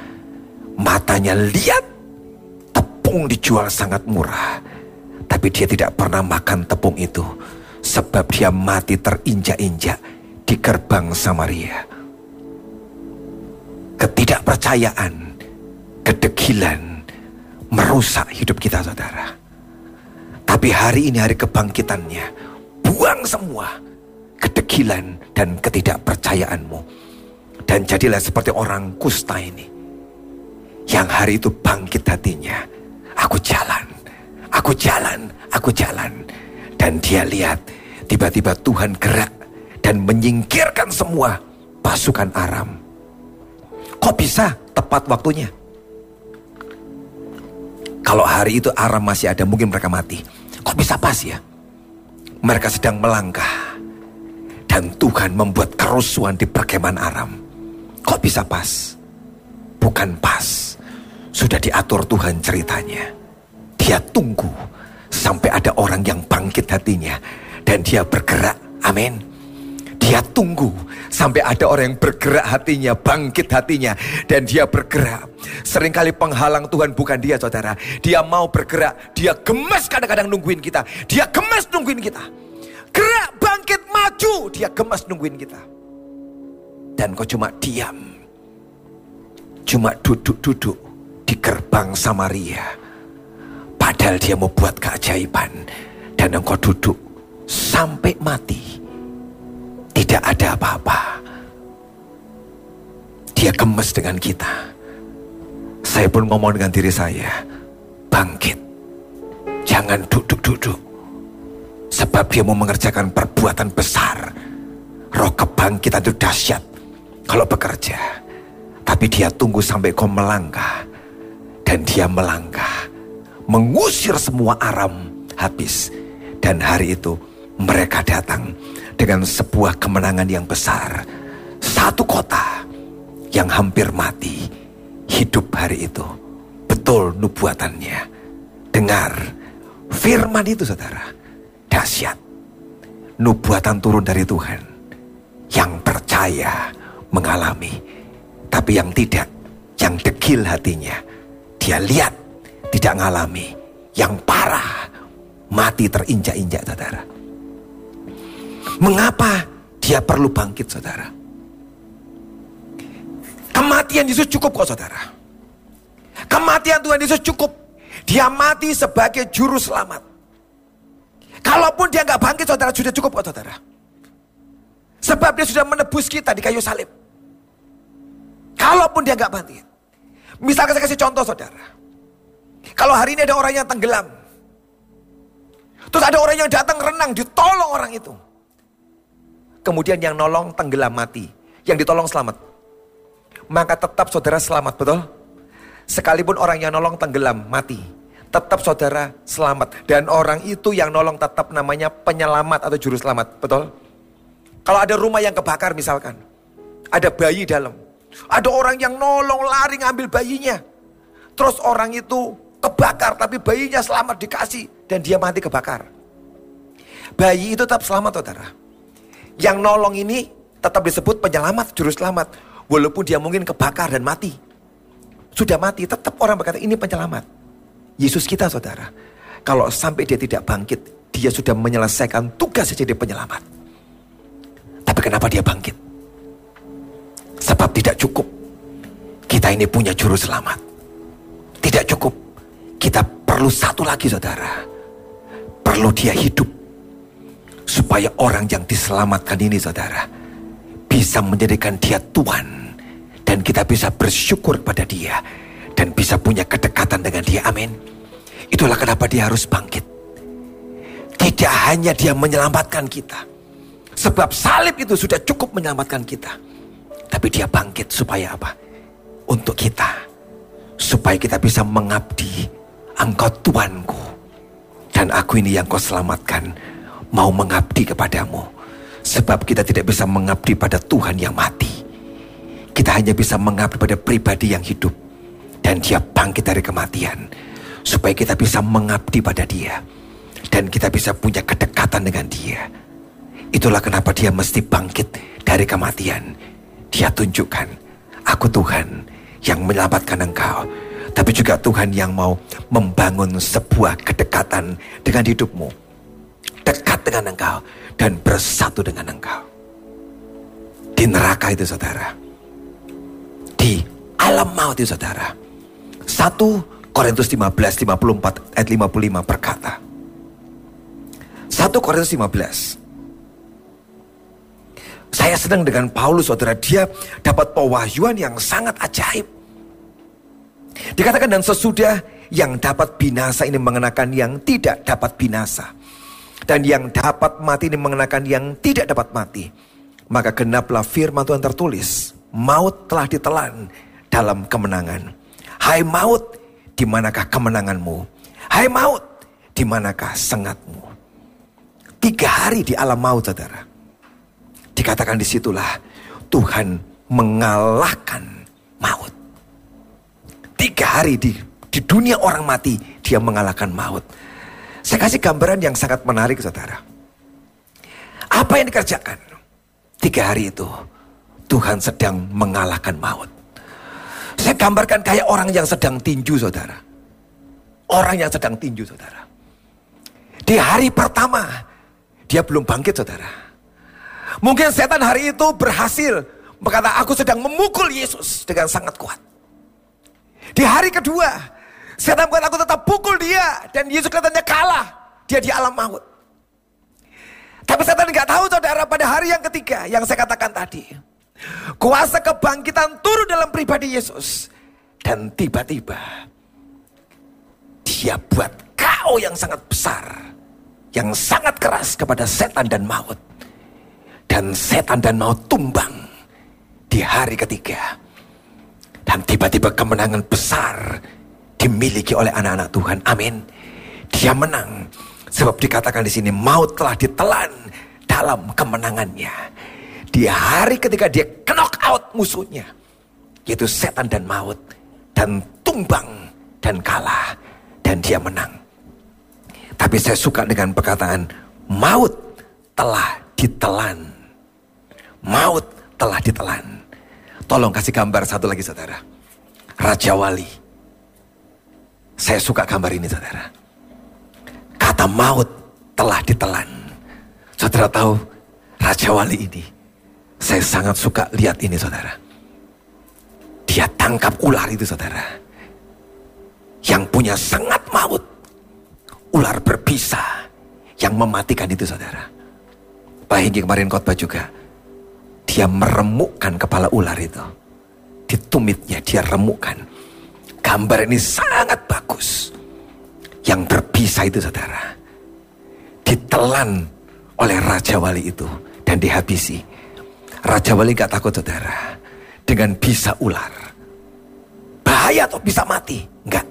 Matanya lihat tepung dijual sangat murah. Tapi dia tidak pernah makan tepung itu. Sebab dia mati terinjak-injak di gerbang Samaria. Ketidakpercayaan, kedegilan merusak hidup kita saudara. Tapi hari ini hari kebangkitannya. Buang semua kedegilan dan ketidakpercayaanmu. Dan jadilah seperti orang kusta ini. Yang hari itu bangkit hatinya. Aku jalan, aku jalan, aku jalan. Dan dia lihat tiba-tiba Tuhan gerak dan menyingkirkan semua pasukan Aram. Kok bisa tepat waktunya? Kalau hari itu Aram masih ada mungkin mereka mati. Kok bisa pas ya? Mereka sedang melangkah dan Tuhan membuat kerusuhan di perkemahan Aram. Kok bisa pas? Bukan pas. Sudah diatur Tuhan ceritanya. Dia tunggu sampai ada orang yang bangkit hatinya. Dan dia bergerak. Amin. Dia tunggu sampai ada orang yang bergerak hatinya, bangkit hatinya, dan dia bergerak. Seringkali penghalang Tuhan bukan dia, saudara. Dia mau bergerak, dia gemes kadang-kadang nungguin kita. Dia gemes nungguin kita. Gerak, bangkit, maju. Dia gemas nungguin kita. Dan kau cuma diam. Cuma duduk-duduk di gerbang Samaria. Padahal dia mau buat keajaiban. Dan engkau duduk sampai mati. Tidak ada apa-apa. Dia gemes dengan kita. Saya pun ngomong dengan diri saya. Bangkit. Jangan duduk-duduk Sebab dia mau mengerjakan perbuatan besar. Roh kebangkitan itu dahsyat kalau bekerja. Tapi dia tunggu sampai kau melangkah. Dan dia melangkah. Mengusir semua aram habis. Dan hari itu mereka datang dengan sebuah kemenangan yang besar. Satu kota yang hampir mati hidup hari itu. Betul nubuatannya. Dengar firman itu saudara. Dahsyat. Nubuatan turun dari Tuhan. Yang percaya mengalami. Tapi yang tidak, yang dekil hatinya. Dia lihat, tidak mengalami. Yang parah, mati terinjak-injak saudara. Mengapa dia perlu bangkit saudara? Kematian Yesus cukup kok saudara. Kematian Tuhan Yesus cukup. Dia mati sebagai juru selamat. Kalaupun dia nggak bangkit saudara sudah cukup kok saudara. Sebab dia sudah menebus kita di kayu salib. Kalaupun dia nggak bangkit. Misalkan saya kasih contoh saudara. Kalau hari ini ada orang yang tenggelam. Terus ada orang yang datang renang, ditolong orang itu. Kemudian yang nolong tenggelam mati. Yang ditolong selamat. Maka tetap saudara selamat, betul? Sekalipun orang yang nolong tenggelam mati. Tetap saudara selamat. Dan orang itu yang nolong tetap namanya penyelamat atau juru selamat, betul? Kalau ada rumah yang kebakar misalkan. Ada bayi dalam. Ada orang yang nolong lari ngambil bayinya. Terus orang itu kebakar tapi bayinya selamat dikasih. Dan dia mati kebakar. Bayi itu tetap selamat saudara. Yang nolong ini tetap disebut penyelamat, juru selamat. Walaupun dia mungkin kebakar dan mati. Sudah mati, tetap orang berkata ini penyelamat. Yesus kita saudara. Kalau sampai dia tidak bangkit, dia sudah menyelesaikan tugas jadi penyelamat. Tapi kenapa dia bangkit? Sebab tidak cukup. Kita ini punya juru selamat. Tidak cukup. Kita perlu satu lagi saudara. Perlu dia hidup Supaya orang yang diselamatkan ini saudara Bisa menjadikan dia Tuhan Dan kita bisa bersyukur pada dia Dan bisa punya kedekatan dengan dia Amin Itulah kenapa dia harus bangkit Tidak hanya dia menyelamatkan kita Sebab salib itu sudah cukup menyelamatkan kita Tapi dia bangkit supaya apa? Untuk kita Supaya kita bisa mengabdi Engkau Tuanku Dan aku ini yang kau selamatkan mau mengabdi kepadamu. Sebab kita tidak bisa mengabdi pada Tuhan yang mati. Kita hanya bisa mengabdi pada pribadi yang hidup. Dan dia bangkit dari kematian. Supaya kita bisa mengabdi pada dia. Dan kita bisa punya kedekatan dengan dia. Itulah kenapa dia mesti bangkit dari kematian. Dia tunjukkan, aku Tuhan yang menyelamatkan engkau. Tapi juga Tuhan yang mau membangun sebuah kedekatan dengan hidupmu dekat dengan engkau dan bersatu dengan engkau. Di neraka itu saudara. Di alam maut itu saudara. 1 Korintus 15, 54 ayat 55 berkata. 1 Korintus 15. Saya sedang dengan Paulus saudara. Dia dapat pewahyuan yang sangat ajaib. Dikatakan dan sesudah yang dapat binasa ini mengenakan yang tidak dapat binasa. Dan yang dapat mati ini mengenakan yang tidak dapat mati. Maka genaplah firman Tuhan tertulis. Maut telah ditelan dalam kemenangan. Hai maut, di manakah kemenanganmu? Hai maut, di manakah sengatmu? Tiga hari di alam maut, saudara. Dikatakan di situlah Tuhan mengalahkan maut. Tiga hari di, di dunia orang mati, dia mengalahkan maut. Saya kasih gambaran yang sangat menarik saudara. Apa yang dikerjakan? Tiga hari itu Tuhan sedang mengalahkan maut. Saya gambarkan kayak orang yang sedang tinju saudara. Orang yang sedang tinju saudara. Di hari pertama dia belum bangkit saudara. Mungkin setan hari itu berhasil berkata aku sedang memukul Yesus dengan sangat kuat. Di hari kedua Setan bukan aku tetap pukul dia. Dan Yesus katanya kalah. Dia di alam maut. Tapi setan nggak tahu saudara pada hari yang ketiga yang saya katakan tadi. Kuasa kebangkitan turun dalam pribadi Yesus. Dan tiba-tiba dia buat kau yang sangat besar. Yang sangat keras kepada setan dan maut. Dan setan dan maut tumbang di hari ketiga. Dan tiba-tiba kemenangan besar dimiliki oleh anak-anak Tuhan. Amin. Dia menang. Sebab dikatakan di sini maut telah ditelan dalam kemenangannya. Di hari ketika dia knock out musuhnya. Yaitu setan dan maut. Dan tumbang dan kalah. Dan dia menang. Tapi saya suka dengan perkataan maut telah ditelan. Maut telah ditelan. Tolong kasih gambar satu lagi saudara. Raja Wali. Saya suka gambar ini saudara. Kata maut telah ditelan. Saudara tahu Raja Wali ini. Saya sangat suka lihat ini saudara. Dia tangkap ular itu saudara. Yang punya sangat maut. Ular berbisa. Yang mematikan itu saudara. Pak Hinggi kemarin khotbah juga. Dia meremukkan kepala ular itu. Di tumitnya dia remukkan. Gambar ini sangat bagus. Yang berbisa itu saudara. Ditelan oleh Raja Wali itu. Dan dihabisi. Raja Wali gak takut saudara. Dengan bisa ular. Bahaya atau bisa mati? Enggak.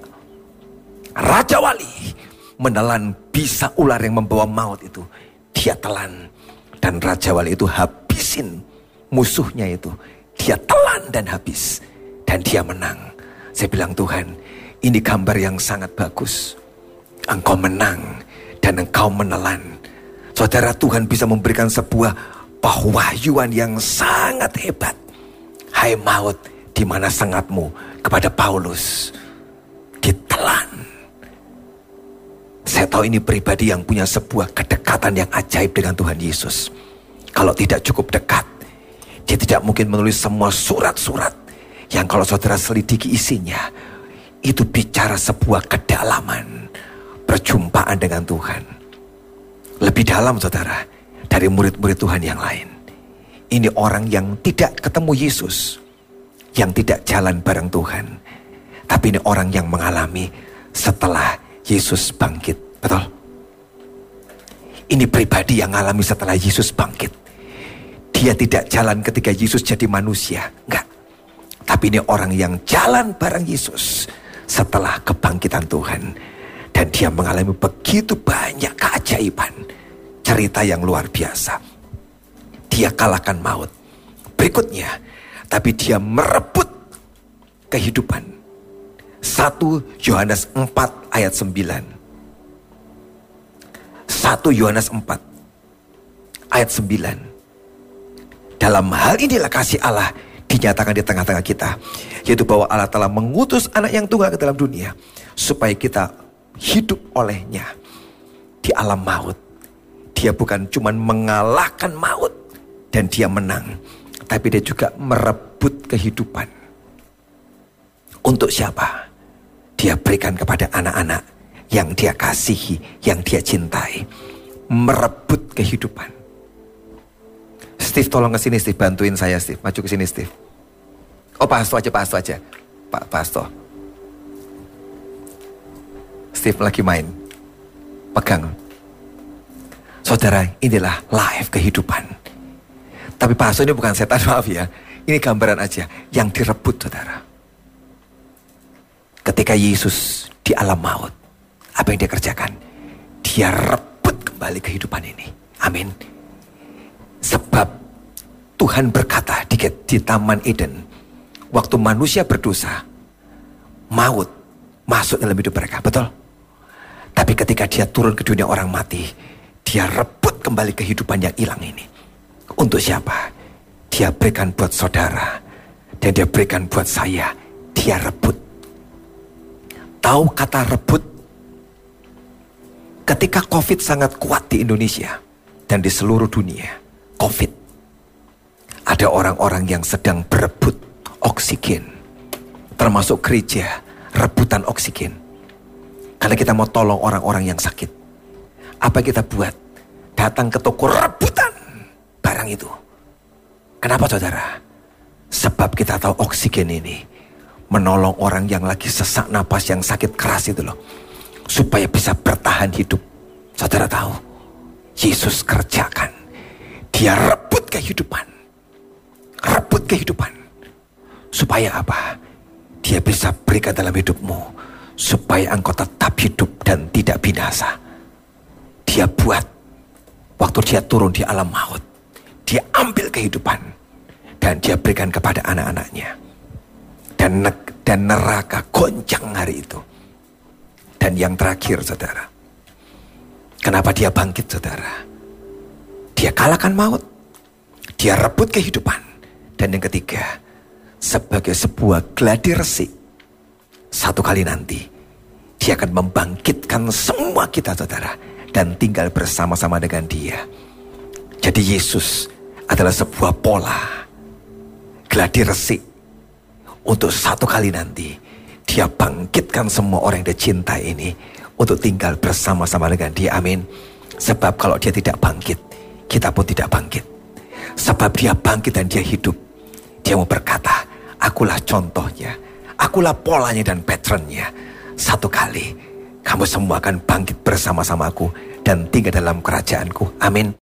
Raja Wali menelan bisa ular yang membawa maut itu. Dia telan. Dan Raja Wali itu habisin musuhnya itu. Dia telan dan habis. Dan dia menang. Saya bilang Tuhan, ini gambar yang sangat bagus. Engkau menang dan engkau menelan. Saudara Tuhan bisa memberikan sebuah pahwahyuan yang sangat hebat. Hai maut, di mana sangatmu kepada Paulus ditelan. Saya tahu ini pribadi yang punya sebuah kedekatan yang ajaib dengan Tuhan Yesus. Kalau tidak cukup dekat, dia tidak mungkin menulis semua surat-surat yang kalau saudara selidiki isinya, itu bicara sebuah kedalaman perjumpaan dengan Tuhan. Lebih dalam saudara dari murid-murid Tuhan yang lain. Ini orang yang tidak ketemu Yesus, yang tidak jalan bareng Tuhan. Tapi ini orang yang mengalami setelah Yesus bangkit. Betul? Ini pribadi yang mengalami setelah Yesus bangkit. Dia tidak jalan ketika Yesus jadi manusia. Enggak. Tapi ini orang yang jalan bareng Yesus setelah kebangkitan Tuhan. Dan dia mengalami begitu banyak keajaiban. Cerita yang luar biasa. Dia kalahkan maut. Berikutnya, tapi dia merebut kehidupan. 1 Yohanes 4 ayat 9. 1 Yohanes 4 ayat 9. Dalam hal inilah kasih Allah dinyatakan di tengah-tengah kita. Yaitu bahwa Allah telah mengutus anak yang tunggal ke dalam dunia. Supaya kita hidup olehnya. Di alam maut. Dia bukan cuma mengalahkan maut. Dan dia menang. Tapi dia juga merebut kehidupan. Untuk siapa? Dia berikan kepada anak-anak yang dia kasihi, yang dia cintai. Merebut kehidupan. Steve tolong ke sini Steve, bantuin saya Steve. Maju ke sini Steve. Oh Pak Hasto aja, Pak Hasto aja. Pak, Pak Hasto. Steve lagi main. Pegang. Saudara, inilah live kehidupan. Tapi Pak Hasto ini bukan setan, maaf ya. Ini gambaran aja. Yang direbut, saudara. Ketika Yesus di alam maut. Apa yang dia kerjakan? Dia rebut kembali kehidupan ini. Amin. Sebab Tuhan berkata di, di Taman Eden waktu manusia berdosa, maut masuk dalam hidup mereka, betul? Tapi ketika dia turun ke dunia orang mati, dia rebut kembali kehidupan yang hilang ini. Untuk siapa? Dia berikan buat saudara. Dan dia berikan buat saya. Dia rebut. Tahu kata rebut? Ketika COVID sangat kuat di Indonesia. Dan di seluruh dunia. COVID. Ada orang-orang yang sedang berebut oksigen. Termasuk gereja, rebutan oksigen. Karena kita mau tolong orang-orang yang sakit. Apa kita buat? Datang ke toko rebutan barang itu. Kenapa saudara? Sebab kita tahu oksigen ini menolong orang yang lagi sesak napas yang sakit keras itu loh. Supaya bisa bertahan hidup. Saudara tahu, Yesus kerjakan. Dia rebut kehidupan. Rebut kehidupan. Supaya apa? Dia bisa berikan dalam hidupmu. Supaya engkau tetap hidup dan tidak binasa. dia buat waktu dia turun di alam maut. Dia ambil kehidupan dan dia berikan kepada anak-anaknya. Dan, dan neraka goncang hari itu. Dan yang terakhir saudara. Kenapa dia bangkit saudara? Dia kalahkan maut. Dia rebut kehidupan. Dan yang ketiga, sebagai sebuah gladi resik. Satu kali nanti, dia akan membangkitkan semua kita saudara. Dan tinggal bersama-sama dengan dia. Jadi Yesus adalah sebuah pola. Gladi resik. Untuk satu kali nanti, dia bangkitkan semua orang yang dia cinta ini. Untuk tinggal bersama-sama dengan dia. Amin. Sebab kalau dia tidak bangkit, kita pun tidak bangkit. Sebab dia bangkit dan dia hidup. Dia mau berkata, akulah contohnya. Akulah polanya dan patternnya. Satu kali, kamu semua akan bangkit bersama-samaku dan tinggal dalam kerajaanku. Amin.